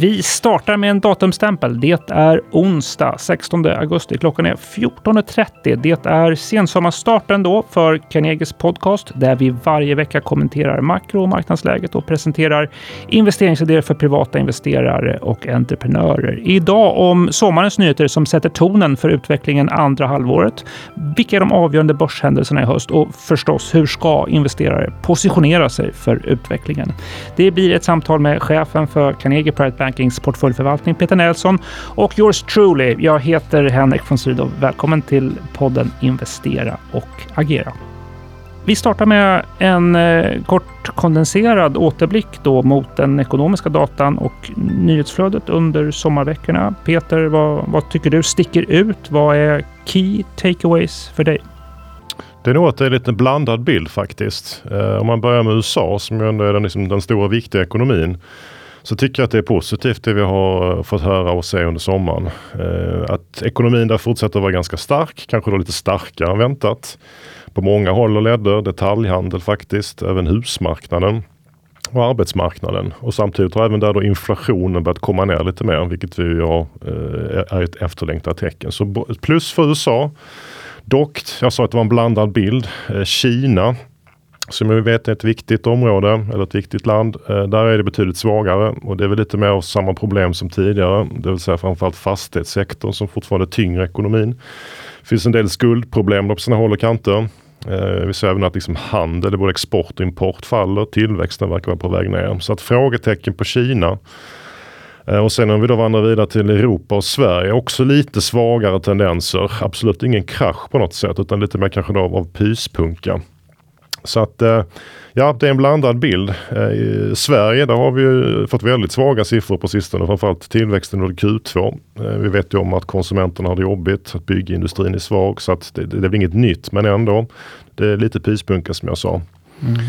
Vi startar med en datumstämpel. Det är onsdag 16 augusti. Klockan är 14.30. Det är sensommarstarten då för Carnegies podcast där vi varje vecka kommenterar makro och marknadsläget och presenterar investeringsidéer för privata investerare och entreprenörer. Idag om sommarens nyheter som sätter tonen för utvecklingen andra halvåret. Vilka är de avgörande börshändelserna i höst och förstås hur ska investerare positionera sig för utvecklingen? Det blir ett samtal med chefen för Carnegie Private Bankings portföljförvaltning Peter Nelson och yours truly. Jag heter Henrik von Sydow. Välkommen till podden Investera och agera. Vi startar med en eh, kort kondenserad återblick då mot den ekonomiska datan och nyhetsflödet under sommarveckorna. Peter, vad, vad tycker du sticker ut? Vad är key takeaways för dig? Det är nog att det är lite blandad bild faktiskt. Eh, om man börjar med USA som ju ändå är den, liksom, den stora viktiga ekonomin så tycker jag att det är positivt det vi har eh, fått höra och se under sommaren. Eh, att ekonomin där fortsätter vara ganska stark, kanske då lite starkare än väntat. På många håll och ledder, detaljhandel faktiskt, även husmarknaden och arbetsmarknaden. Och samtidigt har även där då inflationen börjat komma ner lite mer, vilket vi har, eh, är ett efterlängtat tecken. Så plus för USA. Dock, jag sa att det var en blandad bild. Kina som vi vet är ett viktigt område eller ett viktigt land. Eh, där är det betydligt svagare och det är väl lite mer av samma problem som tidigare. Det vill säga framförallt fastighetssektorn som fortfarande tynger ekonomin. Det finns en del skuldproblem på sina håll och kanter. Eh, vi ser även att liksom handel, både export och import faller. Tillväxten verkar vara på väg ner. Så att frågetecken på Kina. Eh, och sen om vi då vandrar vidare till Europa och Sverige, också lite svagare tendenser. Absolut ingen krasch på något sätt utan lite mer kanske då av pyspunka. Så att eh, ja, det är en blandad bild. Eh, I Sverige där har vi fått väldigt svaga siffror på sistone, framförallt tillväxten under Q2. Eh, vi vet ju om att konsumenterna har det jobbigt, att byggindustrin är svag så att det, det, det är inget nytt men ändå. Det är lite pyspunka som jag sa. Mm.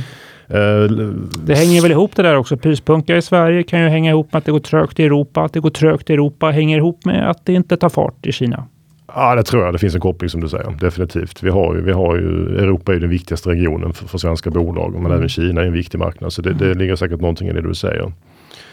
Det hänger väl ihop det där också. Pyspunka i Sverige kan ju hänga ihop med att det går trögt i Europa. Att det går trögt i Europa hänger ihop med att det inte tar fart i Kina. Ja, det tror jag. Det finns en koppling som du säger. Definitivt. Vi har ju, vi har ju, Europa är den viktigaste regionen för, för svenska bolag, men mm. även Kina är en viktig marknad. Så det, det ligger säkert någonting i det du säger.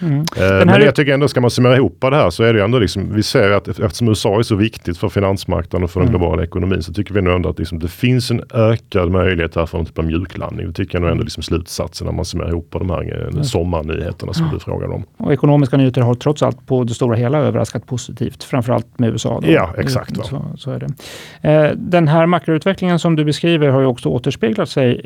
Mm. Eh, men jag tycker ändå, ska man summera ihop det här så är det ändå liksom, vi ser att eftersom USA är så viktigt för finansmarknaden och för den mm. globala ekonomin så tycker vi nog ändå att liksom, det finns en ökad möjlighet här för en typ av mjuklandning. Det tycker jag nog ändå liksom slutsatsen när man summerar ihop de här eh, mm. sommarnyheterna som du frågade om. Och ekonomiska nyheter har trots allt på det stora hela överraskat positivt, framförallt med USA. Då. Ja, exakt. Så, så, är det. Eh, den här makroutvecklingen som du beskriver har ju också återspeglat sig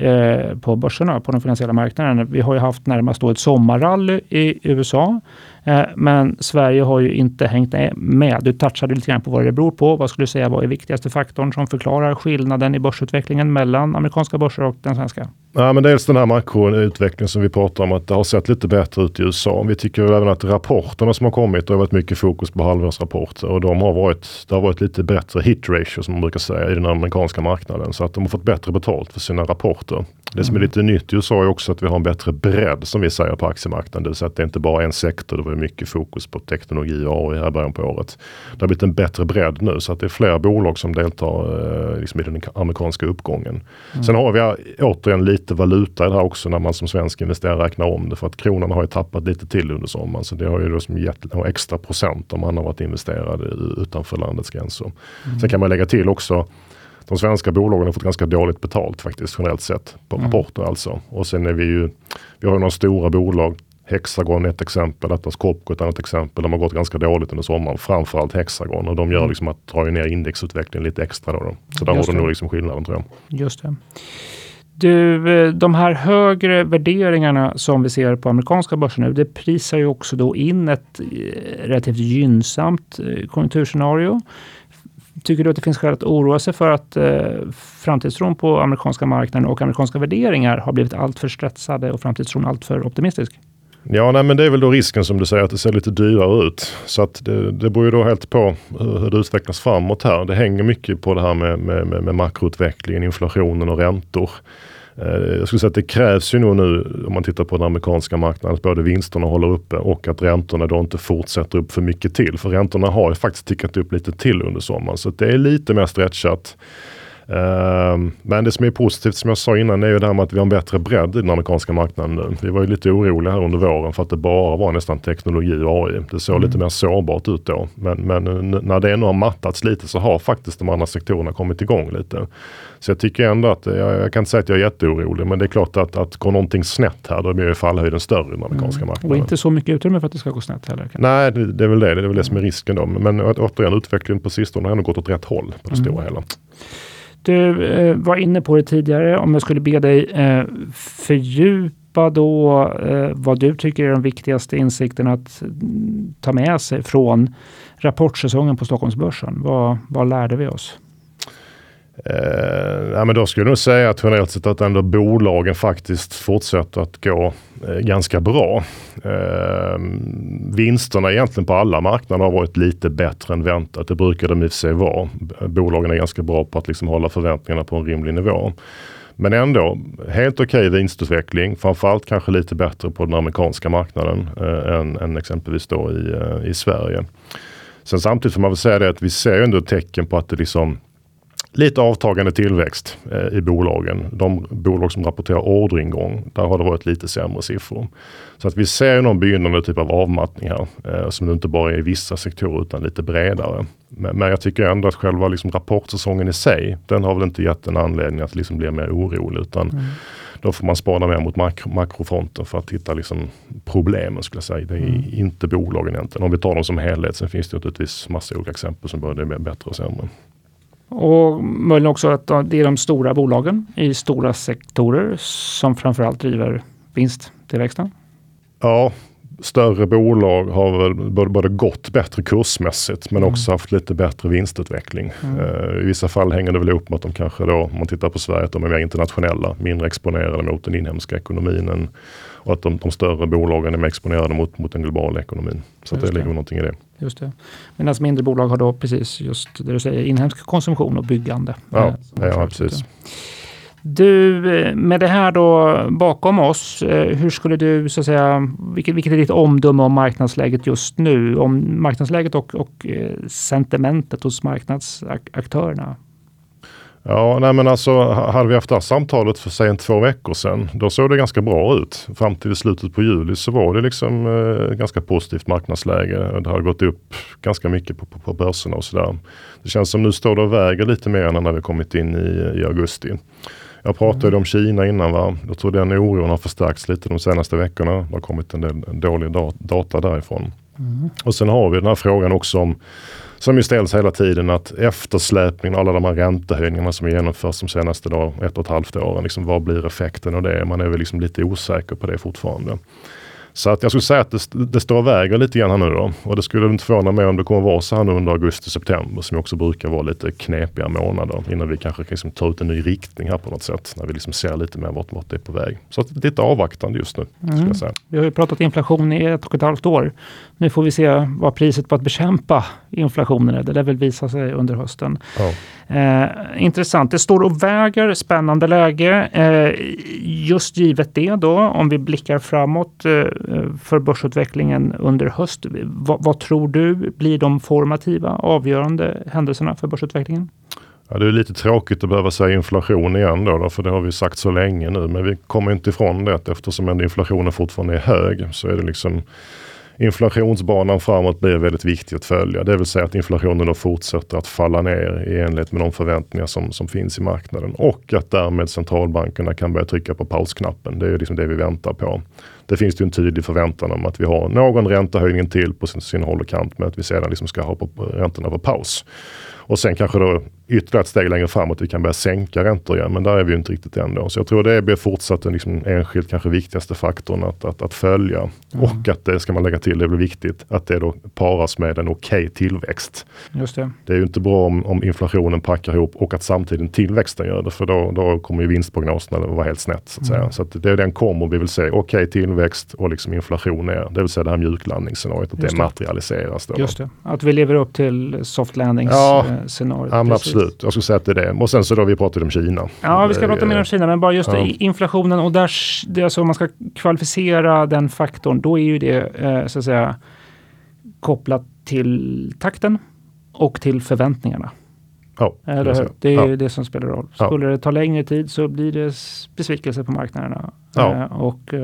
på börserna, på den finansiella marknaden. Vi har ju haft närmast då ett sommarrally i USA USA. Eh, men Sverige har ju inte hängt med. Du touchade lite grann på vad det beror på. Vad skulle du säga var är viktigaste faktorn som förklarar skillnaden i börsutvecklingen mellan amerikanska börser och den svenska? Ja, men dels den här makroutvecklingen som vi pratar om att det har sett lite bättre ut i USA. Vi tycker även att rapporterna som har kommit, det har varit mycket fokus på halvårsrapporter och de har varit, det har varit lite bättre hit ratio som man brukar säga i den amerikanska marknaden. Så att de har fått bättre betalt för sina rapporter. Det som är lite nytt i USA är också att vi har en bättre bredd som vi säger på aktiemarknaden. Det vill säga att det är inte bara en sektor. Det var mycket fokus på teknologi och AI här början på året. Det har blivit en bättre bredd nu så att det är fler bolag som deltar eh, liksom i den amerikanska uppgången. Mm. Sen har vi återigen lite valuta i det här också när man som svensk investerare räknar om det. För att kronan har ju tappat lite till under sommaren. Så det har ju då som gett extra procent om man har varit investerad utanför landets gränser. Mm. Sen kan man lägga till också de svenska bolagen har fått ganska dåligt betalt faktiskt generellt sett på mm. rapporter alltså. Och sen är vi ju, vi har ju några stora bolag. Hexagon ett exempel, Atlas Copco ett annat exempel. De har gått ganska dåligt under sommaren. Framförallt Hexagon och de gör mm. liksom att dra ner indexutvecklingen lite extra. Då, då. Så där Just har de nog liksom skillnaden tror jag. Just det. Du, eh, de här högre värderingarna som vi ser på amerikanska börsen nu, det prisar ju också då in ett eh, relativt gynnsamt eh, konjunkturscenario. Tycker du att det finns skäl att oroa sig för att eh, framtidstron på amerikanska marknaden och amerikanska värderingar har blivit alltför stressade och framtidstron alltför optimistisk? Ja, nej, men det är väl då risken som du säger att det ser lite dyrare ut. Så att det, det beror ju då helt på hur det utvecklas framåt här. Det hänger mycket på det här med, med, med, med makroutvecklingen, inflationen och räntor. Eh, jag skulle säga att det krävs ju nog nu om man tittar på den amerikanska marknaden att både vinsterna håller uppe och att räntorna då inte fortsätter upp för mycket till. För räntorna har ju faktiskt tickat upp lite till under sommaren så det är lite mer stretchat. Ehm, men det som är positivt som jag sa innan är ju det här med att vi har en bättre bredd i den amerikanska marknaden nu. Vi var ju lite oroliga här under våren för att det bara var nästan teknologi och AI. Det såg mm. lite mer sårbart ut då. Men, men när det nu har mattats lite så har faktiskt de andra sektorerna kommit igång lite. Så jag tycker ändå att, jag, jag kan inte säga att jag är jätteorolig, men det är klart att, att går någonting snett här då blir fallhöjden större i den amerikanska mm. marknaden. Och inte så mycket utrymme för att det ska gå snett heller? Nej, det, det, är väl det. Det är väl det som är risken då. Men återigen, utvecklingen på sistone har ändå gått åt rätt håll på det mm. stora hela. Du eh, var inne på det tidigare. Om jag skulle be dig eh, fördjupa då eh, vad du tycker är de viktigaste insikterna att mm, ta med sig från rapportsäsongen på Stockholmsbörsen. Vad, vad lärde vi oss? Eh, ja, men då skulle jag nog säga att generellt sett att ändå bolagen faktiskt fortsätter att gå eh, ganska bra. Eh, vinsterna egentligen på alla marknader har varit lite bättre än väntat. Det brukar de i och för sig vara. Bolagen är ganska bra på att liksom hålla förväntningarna på en rimlig nivå. Men ändå, helt okej okay vinstutveckling. Framförallt kanske lite bättre på den amerikanska marknaden eh, än, än exempelvis då i, eh, i Sverige. Sen samtidigt får man väl säga det att vi ser ändå tecken på att det liksom lite avtagande tillväxt eh, i bolagen. De bolag som rapporterar orderingång, där har det varit lite sämre siffror. Så att vi ser någon begynnande typ av avmattning här, eh, som inte bara är i vissa sektorer utan lite bredare. Men, men jag tycker ändå att själva liksom rapportsäsongen i sig, den har väl inte gett en anledning att liksom bli mer orolig, utan mm. då får man spana mer mot makro, makrofronten för att hitta liksom problemen skulle jag säga. Det är mm. inte bolagen egentligen. Om vi tar dem som helhet, sen finns det naturligtvis massa olika exempel som både är bättre och sämre. Och möjligen också att det är de stora bolagen i stora sektorer som framförallt driver vinsttillväxten. Ja, större bolag har väl både, gått bättre kursmässigt men mm. också haft lite bättre vinstutveckling. Mm. Uh, I vissa fall hänger det väl ihop med att de kanske då, om man tittar på Sverige, att de är mer internationella, mindre exponerade mot den inhemska ekonomin än, och att de, de, större bolagen är mer exponerade mot, mot den globala ekonomin. Så det, det ligger någonting i det. Just det. Medan mindre bolag har då precis just det du säger, inhemsk konsumtion och byggande. Ja, eh, ja precis. Du, eh, med det här då bakom oss, eh, hur skulle du, så att säga, vilket, vilket är ditt omdöme om marknadsläget just nu? Om marknadsläget och, och eh, sentimentet hos marknadsaktörerna? Ja, nej men alltså hade vi haft det här samtalet för sen två veckor sedan, då såg det ganska bra ut. Fram till slutet på juli så var det liksom eh, ganska positivt marknadsläge. Det har gått upp ganska mycket på, på, på börserna och sådär. Det känns som nu står det och väger lite mer än när vi kommit in i, i augusti. Jag pratade mm. om Kina innan. Va? Jag tror den oron har förstärkts lite de senaste veckorna. Det har kommit en del dålig data därifrån. Mm. Och sen har vi den här frågan också om som ju ställs hela tiden att eftersläpningen, alla de här räntehöjningarna som genomförs de senaste då, ett och ett halvt åren, liksom, vad blir effekten av det? Man är väl liksom lite osäker på det fortfarande. Så att jag skulle säga att det, det står och väger lite grann här nu då. Och det skulle inte förvåna mig om det kommer vara så här nu under augusti-september som också brukar vara lite knepiga månader innan vi kanske kan liksom ta ut en ny riktning här på något sätt. När vi liksom ser lite mer vart, vart det är på väg. Så att det är lite avvaktande just nu. Mm. Vi har ju pratat inflation i ett och ett halvt år. Nu får vi se vad priset på att bekämpa inflationen är. Det lär väl visa sig under hösten. Ja. Eh, intressant. Det står och väger. Spännande läge. Eh, just givet det då, om vi blickar framåt eh, Eh, för börsutvecklingen under höst. Vad, vad tror du blir de formativa, avgörande händelserna för börsutvecklingen? Ja, det är lite tråkigt att behöva säga inflation igen då, då, för det har vi sagt så länge nu. Men vi kommer inte ifrån det eftersom inflationen fortfarande är hög så är det liksom inflationsbanan framåt blir väldigt viktig att följa. Det vill säga att inflationen då fortsätter att falla ner i enlighet med de förväntningar som, som finns i marknaden och att därmed centralbankerna kan börja trycka på pausknappen. Det är ju liksom det vi väntar på. Det finns ju en tydlig förväntan om att vi har någon räntehöjning till på sin, sin håll och kant med att vi sedan liksom ska ha på, räntorna på paus. Och sen kanske då ytterligare ett steg längre framåt, vi kan börja sänka räntor igen. Men där är vi inte riktigt än då. Så jag tror det blir fortsatt den liksom enskilt kanske viktigaste faktorn att, att, att följa. Mm. Och att det ska man lägga till, det blir viktigt, att det då paras med en okej okay tillväxt. Just det. det är ju inte bra om, om inflationen packar ihop och att samtidigt tillväxten gör det. För då, då kommer ju vinstprognoserna att vara helt snett. Så, att. Mm. så att det är den kombo vi vill se. Okej okay, tillväxt och liksom inflation är. Det vill säga det här mjuklandningsscenariot, att Just det, det materialiseras. Då. Just det, att vi lever upp till soft landings ja, scenariot. Ja, absolut. Jag skulle säga att det är det. Och sen så då vi pratade om Kina. Ja, vi ska prata mer om Kina, men bara just ja. inflationen och där, det alltså, om man ska kvalificera den faktorn, då är ju det eh, så att säga kopplat till takten och till förväntningarna. Ja, Eller hur? Det är ja. det som spelar roll. Skulle ja. det ta längre tid så blir det besvikelse på marknaderna. Ja. Eh, och,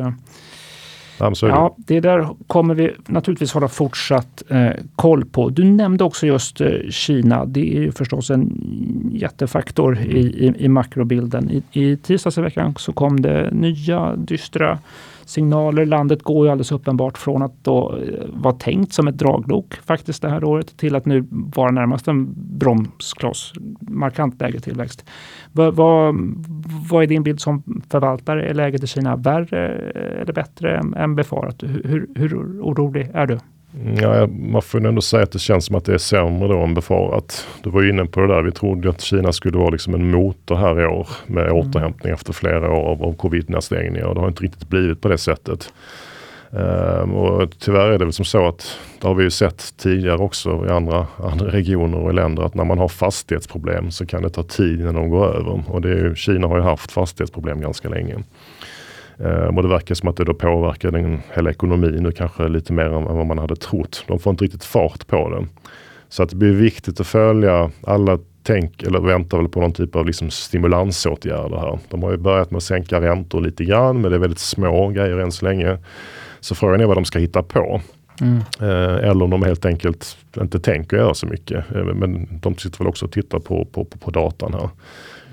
ja, det där kommer vi naturligtvis hålla fortsatt eh, koll på. Du nämnde också just eh, Kina. Det är ju förstås en jättefaktor i, i, i makrobilden. I, I tisdags i veckan så kom det nya dystra signaler. Landet går ju alldeles uppenbart från att då eh, vara tänkt som ett draglok faktiskt det här året till att nu vara närmast en bromskloss. Markant lägre tillväxt. Vad, vad, vad är din bild som förvaltare? Är läget i Kina värre eh, eller bättre än befarat? Hur, hur orolig är du? Ja, man får ändå säga att det känns som att det är sämre då än befarat. Du var inne på det där. Vi trodde att Kina skulle vara liksom en motor här i år med mm. återhämtning efter flera år av, av covid-nedstängningar. Och det har inte riktigt blivit på det sättet. Um, och tyvärr är det väl som så att det har vi ju sett tidigare också i andra, andra regioner och länder att när man har fastighetsproblem så kan det ta tid innan de går över. Och det är ju, Kina har ju haft fastighetsproblem ganska länge. Och det verkar som att det då påverkar den hela ekonomin nu kanske lite mer än vad man hade trott. De får inte riktigt fart på den. Så att det blir viktigt att följa alla tänk eller väntar väl på någon typ av liksom stimulansåtgärder här. De har ju börjat med att sänka räntor lite grann men det är väldigt små grejer än så länge. Så frågan är vad de ska hitta på. Mm. Eh, eller om de helt enkelt inte tänker göra så mycket. Eh, men de sitter väl också och tittar på, på, på, på datan här.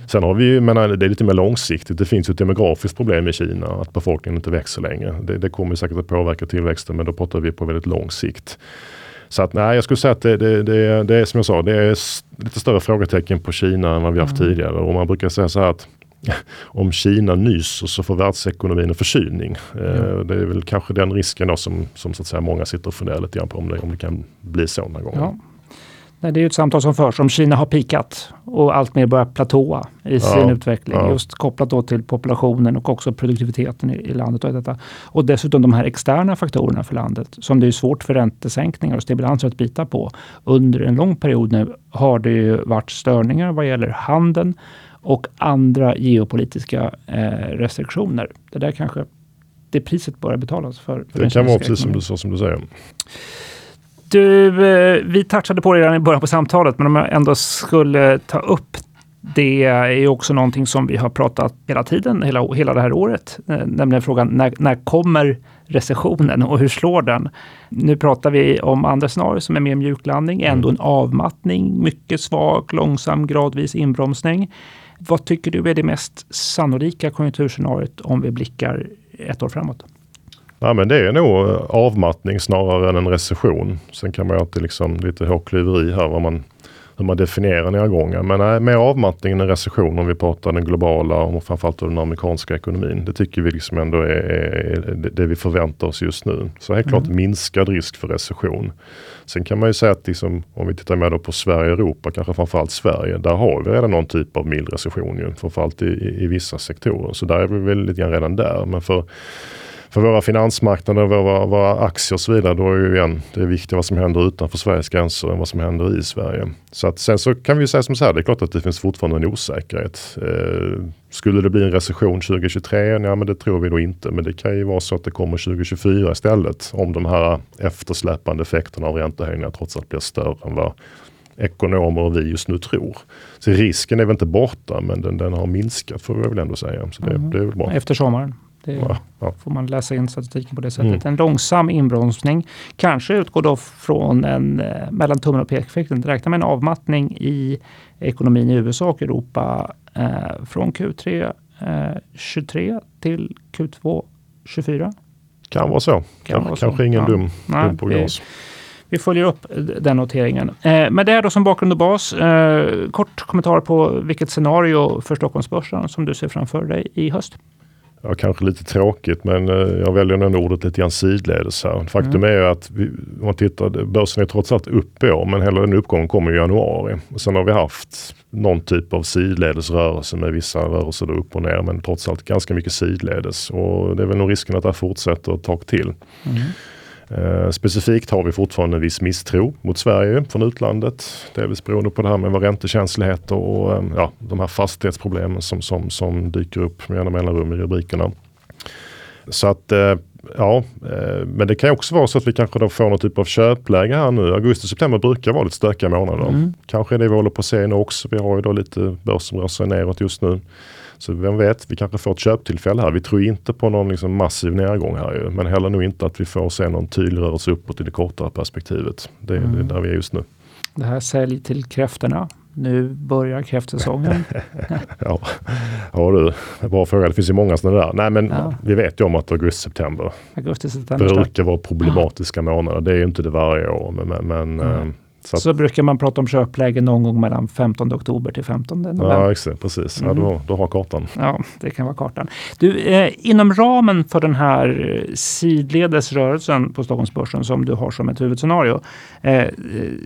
Sen har vi, menar, det är lite mer långsiktigt. Det finns ju ett demografiskt problem i Kina, att befolkningen inte växer längre. Det, det kommer säkert att påverka tillväxten, men då pratar vi på väldigt lång sikt. Så att nej, jag skulle säga att det, det, det, det är som jag sa, det är lite större frågetecken på Kina än vad vi haft mm. tidigare. Och man brukar säga så här att om Kina nyser så får världsekonomin en förkylning. Mm. Det är väl kanske den risken då som, som så att säga många sitter och funderar lite grann på om det, om det kan bli så någon gång. Ja. Nej, det är ett samtal som förs om Kina har pikat och allt mer börjar platåa i sin ja, utveckling. Ja. Just kopplat då till populationen och också produktiviteten i, i, landet. Och, detta. och dessutom de här externa faktorerna för landet som det är svårt för räntesänkningar och stimulanser att bita på. Under en lång period nu har det ju varit störningar vad gäller handeln och andra geopolitiska eh, restriktioner. Det där kanske det priset börjar betalas för. för det kan vara precis som du, sa, som du säger. Du, eh, vi touchade på det redan i början på samtalet, men om jag ändå skulle ta upp det är också någonting som vi har pratat hela tiden, hela, hela det här året. Eh, nämligen frågan när, när kommer recessionen och hur slår den? Nu pratar vi om andra scenarier som är mer mjuklandning, ändå en avmattning, mycket svag, långsam, gradvis inbromsning. Vad tycker du är det mest sannolika konjunkturscenariot om vi blickar ett år framåt? Ja, men det är nog avmattning snarare än en recession. Sen kan man ju alltid liksom lite hårklyveri här vad man, hur man definierar nedgången. Men nej, mer avmattning än en recession om vi pratar den globala och framförallt den amerikanska ekonomin. Det tycker vi liksom ändå är, är det vi förväntar oss just nu. Så helt klart mm. minskad risk för recession. Sen kan man ju säga att liksom, om vi tittar mer på Sverige och Europa, kanske framförallt Sverige, där har vi redan någon typ av mild recession ju, framförallt i, i, i vissa sektorer. Så där är vi väl lite grann redan där. Men för för våra finansmarknader, våra, våra aktier och så vidare, då är ju igen det är viktigt vad som händer utanför Sveriges gränser än vad som händer i Sverige. Så att sen så kan vi säga som så här, det är klart att det finns fortfarande en osäkerhet. Eh, skulle det bli en recession 2023? Ja, men det tror vi då inte. Men det kan ju vara så att det kommer 2024 istället om de här eftersläpande effekterna av räntehöjningar trots allt blir större än vad ekonomer och vi just nu tror. Så risken är väl inte borta men den, den har minskat får vi väl ändå säga. Så det, mm. det är väl bra. Efter sommaren? Det ja, ja. får man läsa in statistiken på det sättet. Mm. En långsam inbromsning kanske utgår då från en eh, mellan tummen och pekfingret. Räkna med en avmattning i ekonomin i USA och Europa eh, från Q3 eh, 23 till Q2 24. Kan vara så. Kan vara kanske så. ingen ja. dum, dum prognos. Vi följer upp den noteringen. Eh, med det då som bakgrund och bas, eh, kort kommentar på vilket scenario för Stockholmsbörsen som du ser framför dig i höst? Ja, kanske lite tråkigt men eh, jag väljer nog ordet lite grann sidledes här. Faktum mm. är att vi, om man tittar, börsen är trots allt uppe i år men hela den uppgången kommer i januari. Och sen har vi haft någon typ av sidledesrörelse med vissa rörelser då upp och ner men trots allt ganska mycket sidledes. Och det är väl nog risken att det här fortsätter ett tag till. Mm. Eh, specifikt har vi fortfarande en viss misstro mot Sverige från utlandet. Delvis beroende på det här med vår räntekänslighet och eh, ja, de här fastighetsproblemen som, som, som dyker upp med jämna mellanrum i rubrikerna. Så att eh, ja, men det kan också vara så att vi kanske då får någon typ av köpläge här nu. Augusti-september brukar vara lite stökiga månader. Mm. Kanske är det vi håller på att se nu också. Vi har ju då lite börs som rör sig neråt just nu. Så vem vet, vi kanske får ett köptillfälle här. Vi tror inte på någon liksom massiv nedgång här ju, men heller nog inte att vi får se någon tydlig rörelse uppåt i det kortare perspektivet. Det är, mm. det är där vi är just nu. Det här sälj till kräftorna. Nu börjar kräftsäsongen. ja. ja du, bra fråga. Det finns ju många sådana där. Nej men ja. vi vet ju om att augusti-september augusti, brukar vara problematiska månader. Det är ju inte det varje år. Men, men mm. Så, så brukar man prata om köpläge någon gång mellan 15 oktober till 15 november. Ja, exakt, precis. Mm. Ja, då, då har kartan. Ja, det kan vara kartan. Du, eh, inom ramen för den här eh, sidledesrörelsen på Stockholmsbörsen som du har som ett huvudscenario. Eh,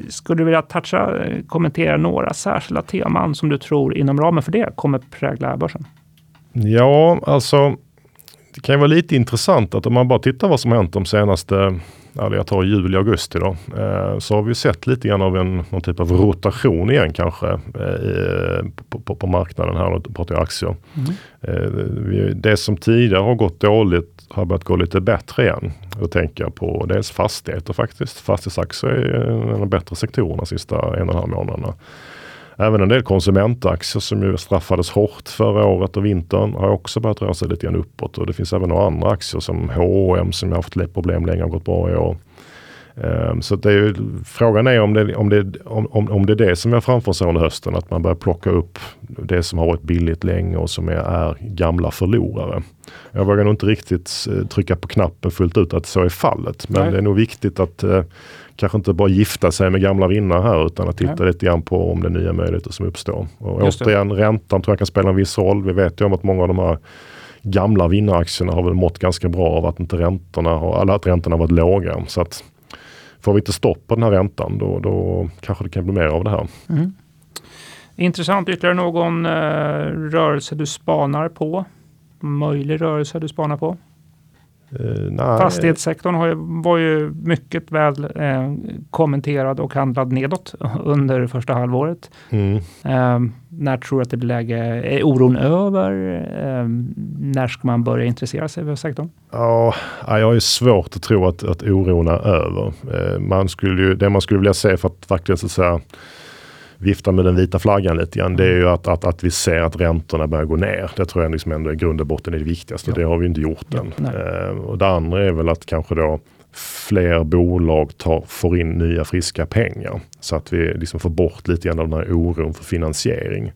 skulle du vilja toucha, eh, kommentera några särskilda teman som du tror inom ramen för det kommer prägla börsen? Ja, alltså det kan ju vara lite intressant att om man bara tittar vad som hänt de senaste ja, jag tar juli, augusti då, eh, så har vi sett lite grann av en någon typ av rotation igen kanske eh, på, på, på, marknaden här, då pratar jag aktier. Mm. Eh, det som tidigare har gått dåligt har börjat gå lite bättre igen. Då tänker jag på dels fastigheter faktiskt. Fastighetsaktier är en av de bättre sektorerna de sista en och en halv månaderna. Även en del konsumentaktier som ju straffades hårt förra året och vintern har också börjat röra sig lite grann uppåt. Och det finns även några andra aktier som H&M som har haft problem länge och gått bra i år. Um, så det är frågan är om det, om, det, om, om det är det som har framför oss under hösten. Att man börjar plocka upp det som har varit billigt länge och som är, är gamla förlorare. Jag vågar nog inte riktigt uh, trycka på knappen fullt ut att så är fallet. Men Nej. det är nog viktigt att uh, kanske inte bara gifta sig med gamla vinnare här utan att titta ja. lite grann på om det är nya möjligheter som uppstår. Och återigen, räntan tror jag kan spela en viss roll. Vi vet ju om att många av de här gamla vinnaraktierna har väl mått ganska bra av att inte räntorna har, eller att räntorna varit låga. Så att får vi inte stopp på den här räntan då, då kanske det kan bli mer av det här. Mm. Intressant. Ytterligare någon eh, rörelse du spanar på? Möjlig rörelse du spanar på? Uh, Fastighetssektorn har ju, var ju mycket väl eh, kommenterad och handlad nedåt under första halvåret. Mm. Eh, när tror du att det blir läge? Är oron över? Eh, när ska man börja intressera sig för sektorn? Ja, jag har svårt att tro att, att oron är över. Eh, man skulle ju, det man skulle vilja se för att faktiskt så att säga vifta med den vita flaggan lite grann. Det är ju att, att, att vi ser att räntorna börjar gå ner. Det tror jag liksom ändå i grund och botten är det viktigaste. Ja. Det har vi inte gjort än. Eh, och det andra är väl att kanske då fler bolag tar, får in nya friska pengar. Så att vi liksom får bort lite grann av den här oron för finansiering.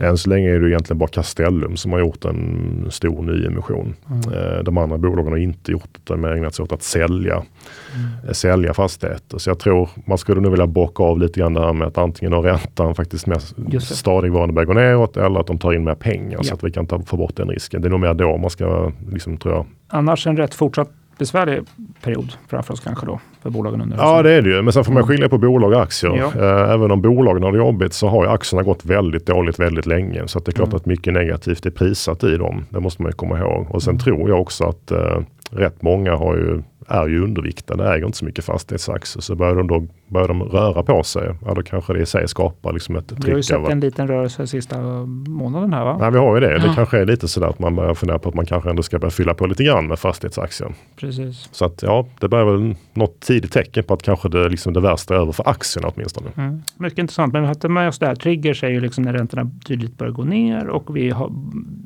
Än så länge är det egentligen bara Castellum som har gjort en stor nyemission. Mm. Eh, de andra bolagen har inte gjort det, de har ägnat sig åt att sälja, mm. sälja fastigheter. Så jag tror man skulle nog vilja bocka av lite grann det här med att antingen har räntan faktiskt mer stadigvarande börjar gå neråt eller att de tar in mer pengar ja. så att vi kan ta, få bort den risken. det är nog mer då man ska, liksom, tror jag. Annars en rätt fortsatt besvärlig period framför oss kanske då för bolagen under Ja det är det ju, men sen får man skilja på bolag och aktier. Ja. Eh, även om bolagen har det jobbigt så har ju aktierna gått väldigt dåligt väldigt länge. Så det är klart mm. att mycket negativt är prissatt i dem. Det måste man ju komma ihåg. Och sen mm. tror jag också att uh, rätt många har ju är ju underviktade, äger inte så mycket fastighetsaktier. Så börjar de då börjar de röra på sig, ja då kanske det i sig skapar liksom ett tryck. Vi har ju sett en liten rörelse sista månaden här va? Nej, vi har ju det. Ja. Det kanske är lite sådär att man börjar fundera på att man kanske ändå ska börja fylla på lite grann med fastighetsaktier. Precis. Så att ja, det börjar väl något tidigt tecken på att kanske det, liksom det värsta är över för aktierna åtminstone. Mm. Mycket intressant, men vi har med oss det här. Triggers är ju liksom när räntorna tydligt börjar gå ner och vi har,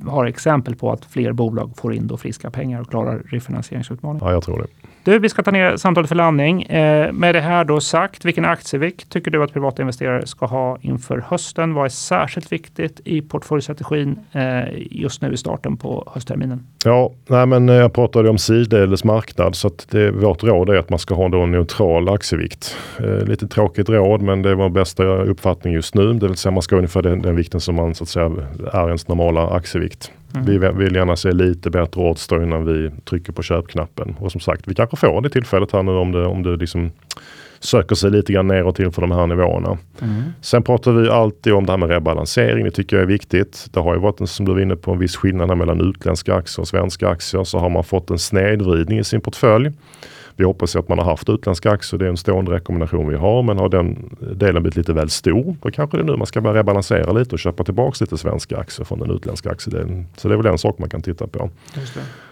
har exempel på att fler bolag får in då friska pengar och klarar refinansieringsutmaningen. Ja, jag tror det. Du, vi ska ta ner samtalet för landning. Eh, med det här då sagt, vilken aktievikt tycker du att privata investerare ska ha inför hösten? Vad är särskilt viktigt i portföljstrategin eh, just nu i starten på höstterminen? Ja, nej men eh, jag pratade om sidledes marknad så att det, vårt råd är att man ska ha då en neutral aktievikt. Eh, lite tråkigt råd men det var bästa uppfattning just nu. Det vill säga man ska ha ungefär den, den vikten som man så att säga är ens normala aktievikt. Mm. Vi vill gärna se lite bättre odds då innan vi trycker på köpknappen. Och som sagt, vi kanske får det tillfället här nu om det, om det liksom söker sig lite grann neråt inför de här nivåerna. Mm. Sen pratar vi alltid om det här med rebalansering. Det tycker jag är viktigt. Det har ju varit, en, som du var inne på, en viss skillnad mellan utländska aktier och svenska aktier. Så har man fått en snedvridning i sin portfölj. Vi hoppas att man har haft utländska aktier. Det är en stående rekommendation vi har. Men har den delen blivit lite väl stor, då kanske det är nu man ska börja rebalansera lite och köpa tillbaka lite svenska aktier från den utländska aktiedelen. Så det är väl en sak man kan titta på.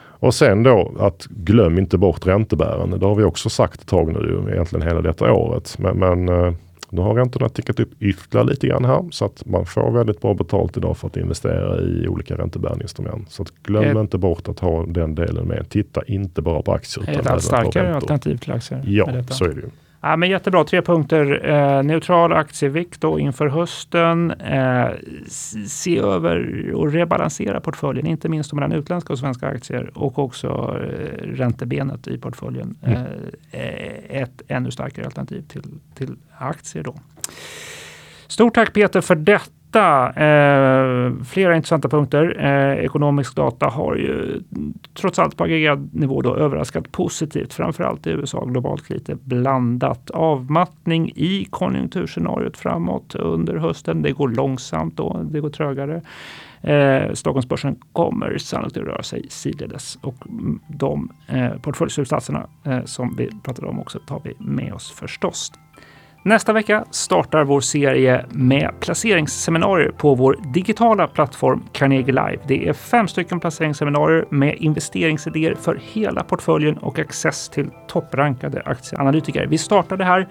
Och sen då att glöm inte bort räntebärande. Det har vi också sagt ett tag nu, egentligen hela detta året. Men, men eh, nu har räntorna tickat upp ytterligare lite grann här så att man får väldigt bra betalt idag för att investera i olika räntebärande instrument. Så glöm ett, inte bort att ha den delen med. Titta inte bara på aktier. Utan ett allt starkare alternativ till aktier. Ja, så är det ju. Ja, men jättebra, tre punkter. Eh, neutral aktievikt då inför hösten. Eh, se över och rebalansera portföljen, inte minst mellan utländska och svenska aktier och också eh, räntebenet i portföljen. Mm. Eh, ett ännu starkare alternativ till, till aktier då. Stort tack Peter för detta data, eh, flera intressanta punkter. Eh, ekonomisk data har ju trots allt på aggregerad nivå då överraskat positivt, framförallt i USA, globalt lite blandat. Avmattning i konjunkturscenariot framåt under hösten. Det går långsamt då, det går trögare. Eh, Stockholmsbörsen kommer sannolikt att röra sig sidledes och de eh, portföljslutsatserna eh, som vi pratade om också tar vi med oss förstås. Nästa vecka startar vår serie med placeringsseminarier på vår digitala plattform Carnegie Live. Det är fem stycken placeringsseminarier med investeringsidéer för hela portföljen och access till topprankade aktieanalytiker. Vi startar det här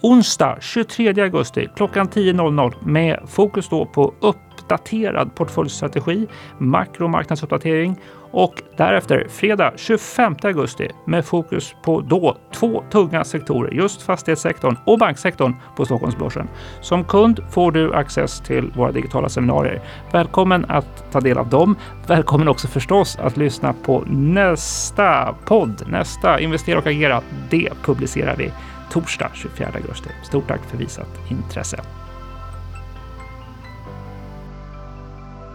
onsdag 23 augusti klockan 10.00 med fokus då på uppdaterad portföljstrategi, makromarknadsuppdatering och därefter fredag 25 augusti med fokus på då två tunga sektorer, just fastighetssektorn och banksektorn på Stockholmsbörsen. Som kund får du access till våra digitala seminarier. Välkommen att ta del av dem. Välkommen också förstås att lyssna på nästa podd, nästa Investera och agera. Det publicerar vi torsdag 24 augusti. Stort tack för visat intresse.